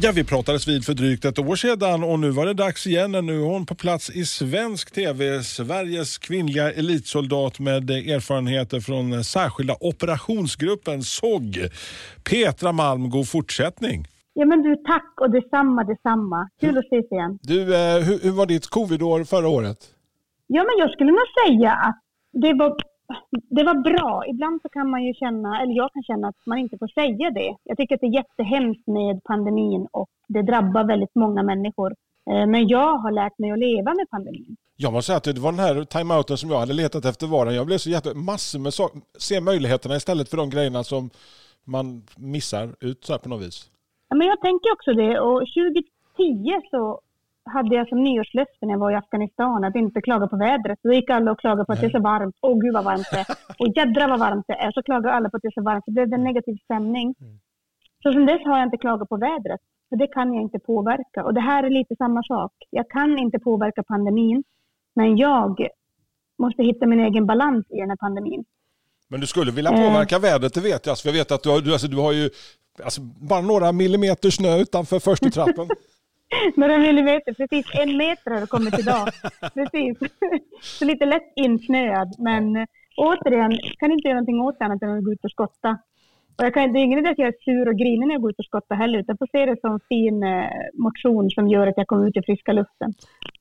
Ja, vi pratades vid för drygt ett år sedan och nu var det dags igen. Nu är hon på plats i svensk TV. Sveriges kvinnliga elitsoldat med erfarenheter från särskilda operationsgruppen SOG. Petra Malm, god fortsättning. Ja men du, tack och detsamma, detsamma. Kul att ses igen. Du, eh, hur, hur var ditt covidår förra året? Ja men jag skulle nog säga att det var, det var bra. Ibland så kan man ju känna, eller jag kan känna att man inte får säga det. Jag tycker att det är jättehemskt med pandemin och det drabbar väldigt många människor. Eh, Men jag har lärt mig att leva med pandemin. Jag måste säga att det var den här timeouten som jag hade letat efter varen. Jag blev så jätte... Massor med saker. Se möjligheterna istället för de grejerna som man missar ut så här på något vis. Ja, men jag tänker också det och 2010 så hade jag som nyårslöfte när jag var i Afghanistan att inte klaga på vädret. Då gick alla och klagade på att det är så varmt. Åh gud vad varmt det är. Och jädra vad varmt det är. Så klagade alla på att det är så varmt. Så blev det en negativ stämning. Så sen dess har jag inte klagat på vädret. För det kan jag inte påverka. Och det här är lite samma sak. Jag kan inte påverka pandemin. Men jag måste hitta min egen balans i den här pandemin. Men du skulle vilja påverka vädret, det vet jag. För jag vet att du har, du, alltså, du har ju alltså, bara några millimeter snö utanför första trappen. Några millimeter, precis en meter har det kommit idag. Precis. Så lite lätt insnöad. Men eh, återigen, kan inte göra någonting åt det annat än att gå ut och skotta. Och jag kan, det är ingen idé att jag är sur och grinig när jag går ut och skottar heller, utan jag får se det som fin eh, motion som gör att jag kommer ut i friska luften.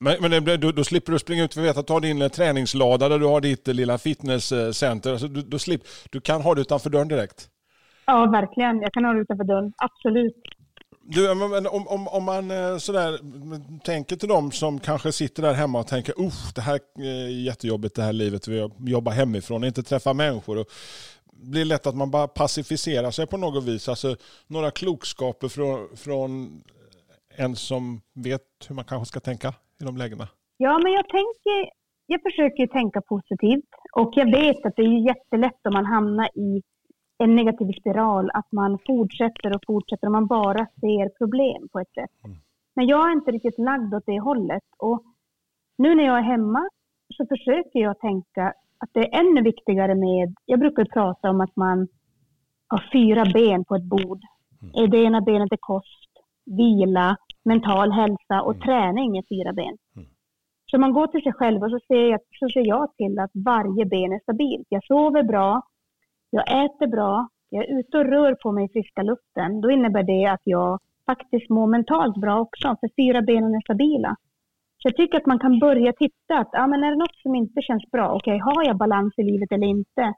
Men, men det då, då slipper du springa ut, vi vet att du har din eh, träningslada där du har ditt lilla fitnesscenter. Alltså, du, då slip, du kan ha det utanför dörren direkt. Ja, verkligen. Jag kan ha det utanför dörren. Absolut. Du, men- om, om, om man eh, sådär tänker till dem som kanske sitter där hemma och tänker att det här eh, är jättejobbigt det här livet, vi jobbar hemifrån, inte träffa människor. Och blir lätt att man bara pacificerar sig på något vis. Alltså några klokskaper från, från en som vet hur man kanske ska tänka i de lägena. Ja, men jag tänker, jag försöker tänka positivt och jag vet att det är jättelätt om man hamnar i en negativ spiral, att man fortsätter och fortsätter och man bara ser problem på ett sätt. Men jag är inte riktigt lagd åt det hållet och nu när jag är hemma så försöker jag tänka att det är ännu viktigare med, jag brukar prata om att man har fyra ben på ett bord. Det ena benet är kost, vila, mental hälsa och träning är fyra ben. Så man går till sig själv och så ser, jag, så ser jag till att varje ben är stabilt. Jag sover bra, jag äter bra, jag är ute och rör på mig i friska luften. Då innebär det att jag faktiskt mår mentalt bra också, för fyra benen är stabila. Så jag tycker att man kan börja titta att, ja men är det något som inte känns bra, okej, har jag balans i livet eller inte?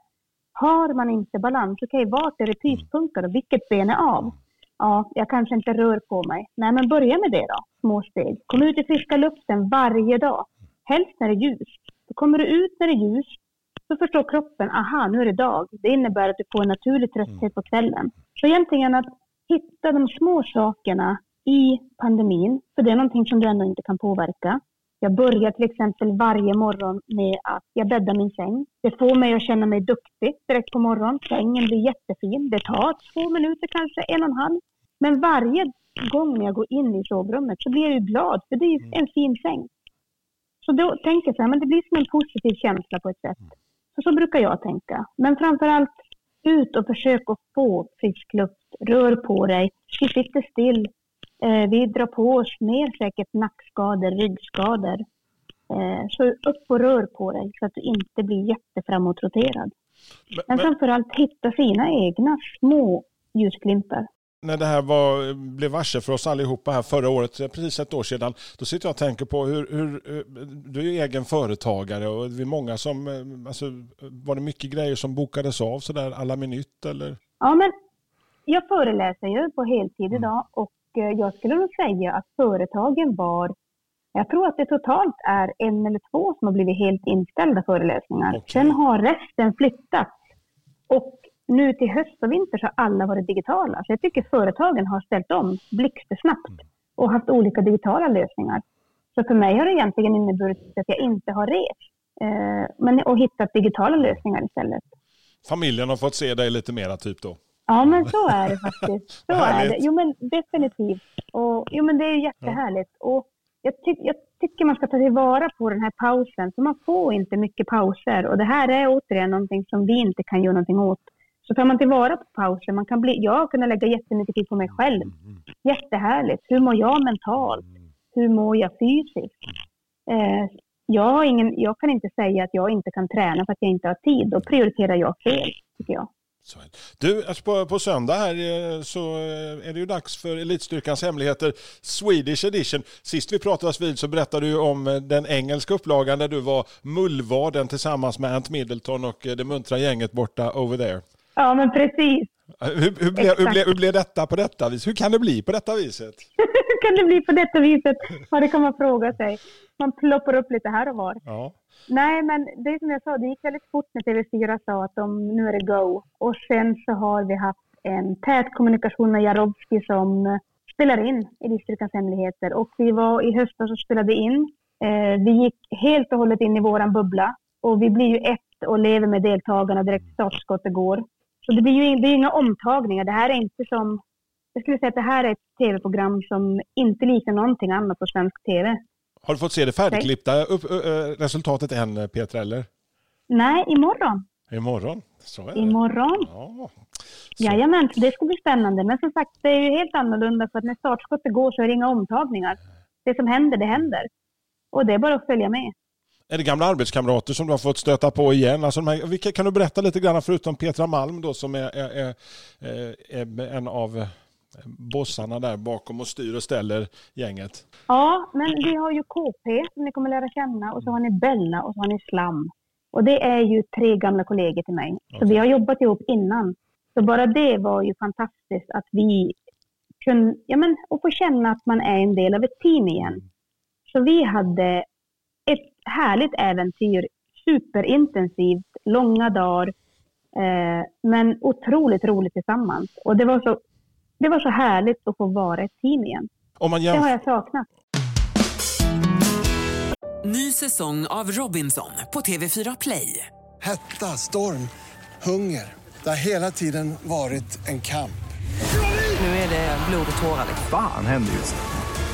Har man inte balans, okej, vart är det pyspunkar och vilket ben är av? Ja, jag kanske inte rör på mig. Nej, men börja med det då, små steg. Kom ut i friska luften varje dag. Helst när det är ljust. Då kommer du ut när det är ljust, så förstår kroppen, aha, nu är det dag. Det innebär att du får en naturlig trötthet på kvällen. Så egentligen att hitta de små sakerna i pandemin, för det är någonting som du ändå inte kan påverka. Jag börjar till exempel varje morgon med att jag bäddar min säng. Det får mig att känna mig duktig direkt på morgonen. Sängen blir jättefin. Det tar två minuter, kanske en och en halv. Men varje gång när jag går in i sovrummet så blir jag ju glad, för det är ju en fin säng. Så då tänker jag så här, men det blir som en positiv känsla på ett sätt. Så, så brukar jag tänka. Men framför allt ut och försök att få frisk luft. Rör på dig. Vi sitter still. Eh, vi drar på oss mer säkert nackskador, ryggskador. Eh, så upp och rör på dig så att du inte blir jätteframåtroterad. Men, Men men framförallt hitta sina egna små ljusglimtar. När det här var, blev varse för oss allihopa här förra året, precis ett år sedan, då sitter jag och tänker på hur, hur hur- du är ju egen företagare och vi är många som, eh, alltså, var det mycket grejer som bokades av sådär alla minut eller? Ja, men jag föreläser ju på heltid idag och eh, jag skulle nog säga att företagen var, jag tror att det totalt är en eller två som har blivit helt inställda föreläsningar. Okej. Sen har resten flyttats. Och nu till höst och vinter så har alla varit digitala. Så jag tycker företagen har ställt om blixtsnabbt och haft olika digitala lösningar. Så för mig har det egentligen inneburit att jag inte har rest. Eh, men, och hittat digitala lösningar istället. Familjen har fått se dig lite mera typ då? Ja, men så är det faktiskt. Så är det. Jo, men definitivt. Och, jo, men det är jättehärligt. Och jag, ty jag tycker man ska ta tillvara på den här pausen, för man får inte mycket pauser. Och det här är återigen någonting som vi inte kan göra någonting åt. Så tar man tillvara på pauser, man kan bli, jag har kunnat lägga jättemycket tid på mig själv. Jättehärligt. Hur mår jag mentalt? Hur mår jag fysiskt? Eh, jag, har ingen, jag kan inte säga att jag inte kan träna för att jag inte har tid. Då prioriterar jag fel, tycker jag. Du, alltså på, på söndag här eh, så eh, är det ju dags för Elitstyrkans hemligheter Swedish edition. Sist vi pratades vid så berättade du om eh, den engelska upplagan där du var mullvaden tillsammans med Ant Middleton och det muntra gänget borta over there. Ja, men precis. Hur, hur, blev, hur, blev, hur blev detta på detta vis? Hur kan det bli på detta viset? Hur kan det bli på detta viset? Ja, det kan man fråga sig. Man ploppar upp lite här och var. Ja. Nej, men det är som jag sa, det gick väldigt fort när TV4 sa att de, nu är det go. Och sen så har vi haft en tät kommunikation med Jarowski som eh, spelar in Elitstyrkans hemligheter. Och vi var i höstas och spelade in. Eh, vi gick helt och hållet in i våran bubbla. Och vi blir ju ett och lever med deltagarna direkt startskottet går. Så det blir ju det är inga omtagningar. Det här är inte som... Jag skulle säga att det här är ett tv-program som inte liknar någonting annat på svensk tv. Har du fått se det färdigklippta upp, ö, ö, resultatet än eh, Petra eller? Nej, imorgon. Imorgon? Så är det. Imorgon. Ja. Så. Jajamän, det ska bli spännande. Men som sagt, det är ju helt annorlunda för att när startskottet går så är det inga omtagningar. Det som händer, det händer. Och det är bara att följa med. Är det gamla arbetskamrater som du har fått stöta på igen? Alltså här, vilka, kan du berätta lite grann förutom Petra Malm då som är, är, är, är, en av eh, bossarna där bakom och styr och ställer gänget? Ja, men vi har ju KP som ni kommer lära känna och så har ni Bella och så har ni Slam. Och det är ju tre gamla kollegor till mig. Så vi har jobbat ihop innan. Så bara det var ju fantastiskt att vi kunde, ja men, och få känna att man är en del av ett team igen. Så vi hade härligt äventyr, superintensivt, långa dagar, eh, men otroligt roligt tillsammans. Och det var, så, det var så härligt att få vara ett team igen. Om man Det har jag saknat. Ny säsong av Robinson på TV4 Play. Hetta, storm, hunger. Det har hela tiden varit en kamp. Nu är det blod och tårar. liksom. Fan händer just nu.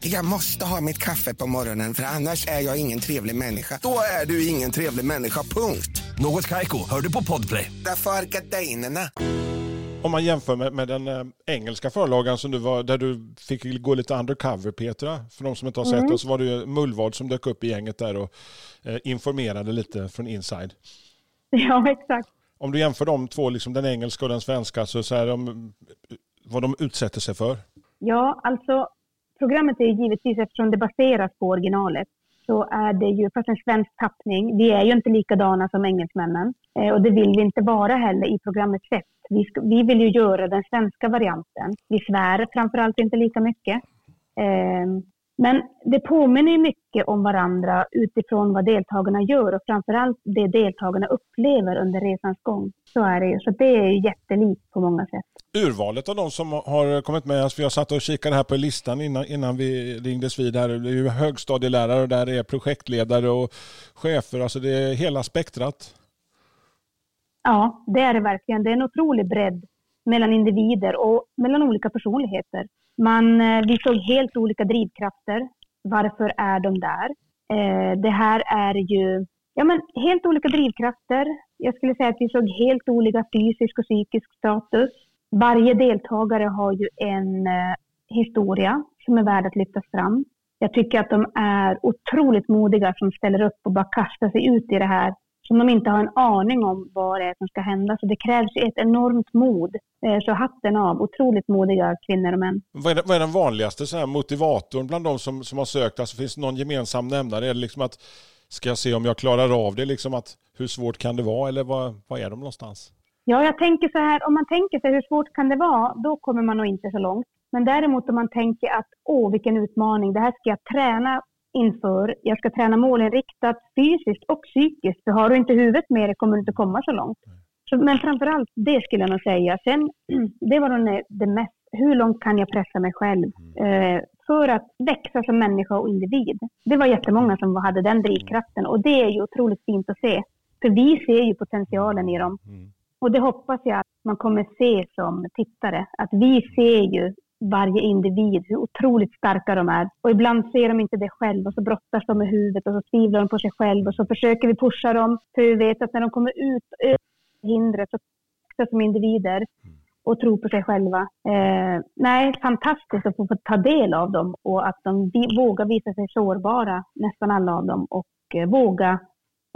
Jag måste ha mitt kaffe på morgonen för annars är jag ingen trevlig människa. Då är du ingen trevlig människa, punkt. Något Kaiko, hör du på Podplay. Därför är gardinerna. om man jämför med, med den eh, engelska förlagan som du var, där du fick gå lite undercover Petra, för de som inte har sett det, så var det ju Mullvad som dök upp i gänget där och eh, informerade lite från inside. Ja, exakt. Om du jämför de två, liksom den engelska och den svenska, så, så är de, vad de utsätter sig för. Ja, alltså programmet är ju givetvis, eftersom det baseras på originalet, så är det ju, fast en svensk tappning, vi är ju inte likadana som engelsmännen. Eh, och det vill vi inte vara heller i programmets sätt. Vi, vi vill ju göra den svenska varianten. Vi svär framförallt inte lika mycket. Ehm, men det påminner mycket om varandra utifrån vad deltagarna gör och framförallt det deltagarna upplever under resans gång. Så är det ju. Så det är ju jättelikt på många sätt. Urvalet av de som har kommit med, alltså har satt och kikat här på listan innan, innan vi ringdes vid här. Det är ju högstadielärare och där är projektledare och chefer, alltså det är hela spektrat. Ja, det är det verkligen. Det är en otrolig bredd mellan individer och mellan olika personligheter. Man, eh, vi såg helt olika drivkrafter. Varför är de där? Eh, det här är ju ja, men helt olika drivkrafter. Jag skulle säga att vi såg helt olika fysisk och psykisk status. Varje deltagare har ju en eh, historia som är värd att lyftas fram. Jag tycker att de är otroligt modiga som ställer upp och bara kastar sig ut i det här som de inte har en aning om vad det är som ska hända. Så det krävs ett enormt mod. Eh, Så hatten av, otroligt modiga kvinnor och män. Vad är, det- vad är den vanligaste så här motivatorn bland de som, som har sökt? Alltså, finns det någon gemensam nämnare? Är det liksom att ska jag se om jag klarar av det? Liksom att, hur svårt kan det vara? Eller vad, vad är de någonstans? Ja, jag tänker så här, om man tänker sig hur svårt kan det vara, då kommer man nog inte så långt. Men däremot om man tänker att åh, vilken utmaning, det här ska jag träna inför. Jag ska träna målinriktat fysiskt och psykiskt. För har du inte huvudet med dig kommer du inte komma så långt. Så, men framförallt det skulle jag nog säga. Sen, det var nog det mest, hur långt kan jag pressa mig själv eh, för att växa som människa och individ. Det var jättemånga som hade den drivkraften och det är ju otroligt fint att se. För vi ser ju potentialen i dem. Och det hoppas jag att man kommer se som tittare. Att vi ser ju varje individ, hur otroligt starka de är. Och ibland ser de inte det själv och så brottas de med huvudet och så tvivlar de på sig själv och så försöker vi pusha dem. För vi vet att när de kommer ut över hindret så växer de som individer och tror på sig själva. Eh, nej, fantastiskt att få, få ta del av dem och att de vågar visa sig sårbara, nästan alla av dem, och eh, våga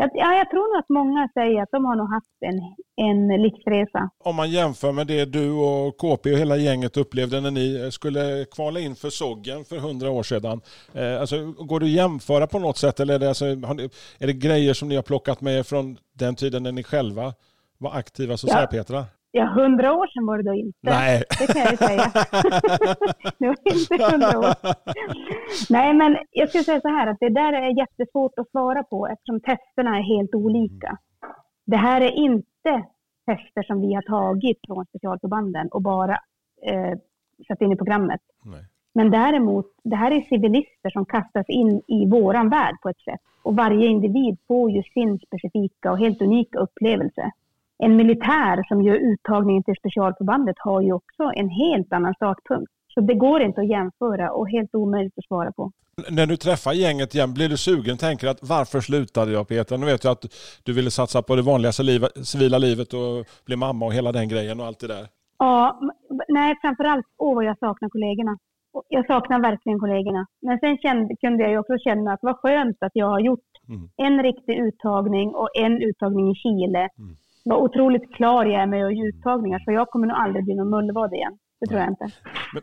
jag, ja, jag tror nog att många säger att de har nog haft en, en livsresa. Om man jämför med det du och KP och hela gänget upplevde när ni skulle kvala in för Soggen för hundra år sedan. Eh, alltså, går det att jämföra på något sätt eller är det, alltså, ni, är det grejer som ni har plockat med er från den tiden när ni själva var aktiva så att Ja. Ja, hundra år sedan var det då inte. Nej. Det kan jag ju säga. det var inte hundra år. Nej, men jag skulle säga så här att det där är jättesvårt att svara på eftersom testerna är helt olika. Det här är inte tester som vi har tagit från specialförbanden och bara eh, satt in i programmet. Nej. Men däremot, det här är civilister som kastas in i våran värld på ett sätt. Och varje individ får ju sin specifika och helt unika upplevelse. En militär som gör uttagningen till specialförbandet har ju också en helt annan startpunkt. Så det går inte att jämföra och helt omöjligt att svara på. När du träffar gänget igen, blir du sugen? Tänker att varför slutade jag Petra? Nu vet jag att du ville satsa på det vanliga civila- livet och bli mamma och hela den grejen och allt det där. Ja, nej, framförallt, åh vad jag saknar kollegorna. Jag saknar verkligen kollegorna. Men sen kände, kunde jag ju också känna att vad skönt att jag har gjort en riktig uttagning och en uttagning i Chile. Vad otroligt klar jag är med att göra uttagningar, så jag kommer nog aldrig bli någon mullvad igen. Det tror jag inte.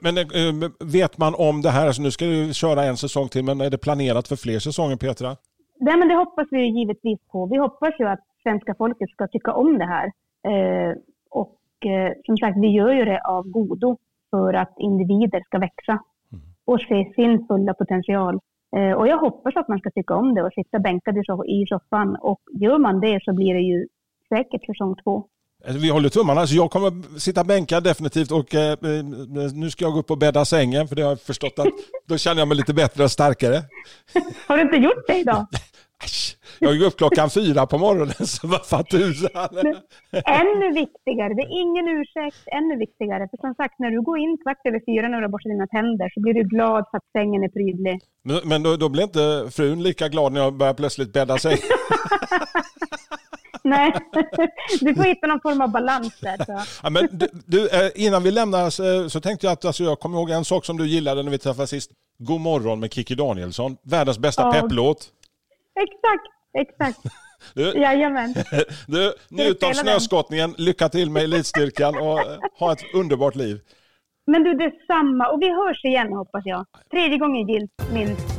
Men, men eh, vet man om det här? Alltså, nu ska du köra en säsong till, men är det planerat för fler säsonger Petra? Nej, men det hoppas vi givetvis på. Vi hoppas ju att svenska folket ska tycka om det här. Eh, och eh, som sagt, vi gör ju det av godo för att individer ska växa och se sin fulla potential. Eh, och jag hoppas att man ska tycka om det och sitta bänkad i so- i soffan. Och gör man det så blir det ju säkert säsong två. Alltså, Vi håller tummarna. Alltså, jag kommer sitta bänkad definitivt och eh, eh, nu ska jag gå upp och bädda sängen för det har jag förstått att då känner jag mig lite bättre och starkare. Har du inte gjort det idag? Jag gick upp klockan fyra på morgonen så vad fan tusan. Ännu viktigare, det är ingen ursäkt, ännu viktigare. För som sagt, när du går in kvart över fyra när du har borstat dina tänder så blir du glad för att sängen är prydlig. Men, men då, då blir inte frun lika glad när jag börjar plötsligt bädda säng. Nej, du får hitta någon form av balans där. Ja, men du, du, eh, innan vi lämnar så- så tänkte jag att alltså, jag kommer ihåg en sak som du gillade när vi träffades sist. God morgon med Kiki Danielsson. Världens bästa Ja. pepplåt. Exakt, exakt. Du, Jajamän. du, njut av snöskottningen, lycka till med elitstyrkan och eh, ha ett underbart liv. Men du, detsamma. Och vi hörs igen hoppas jag. Tredje gången gillt, minst.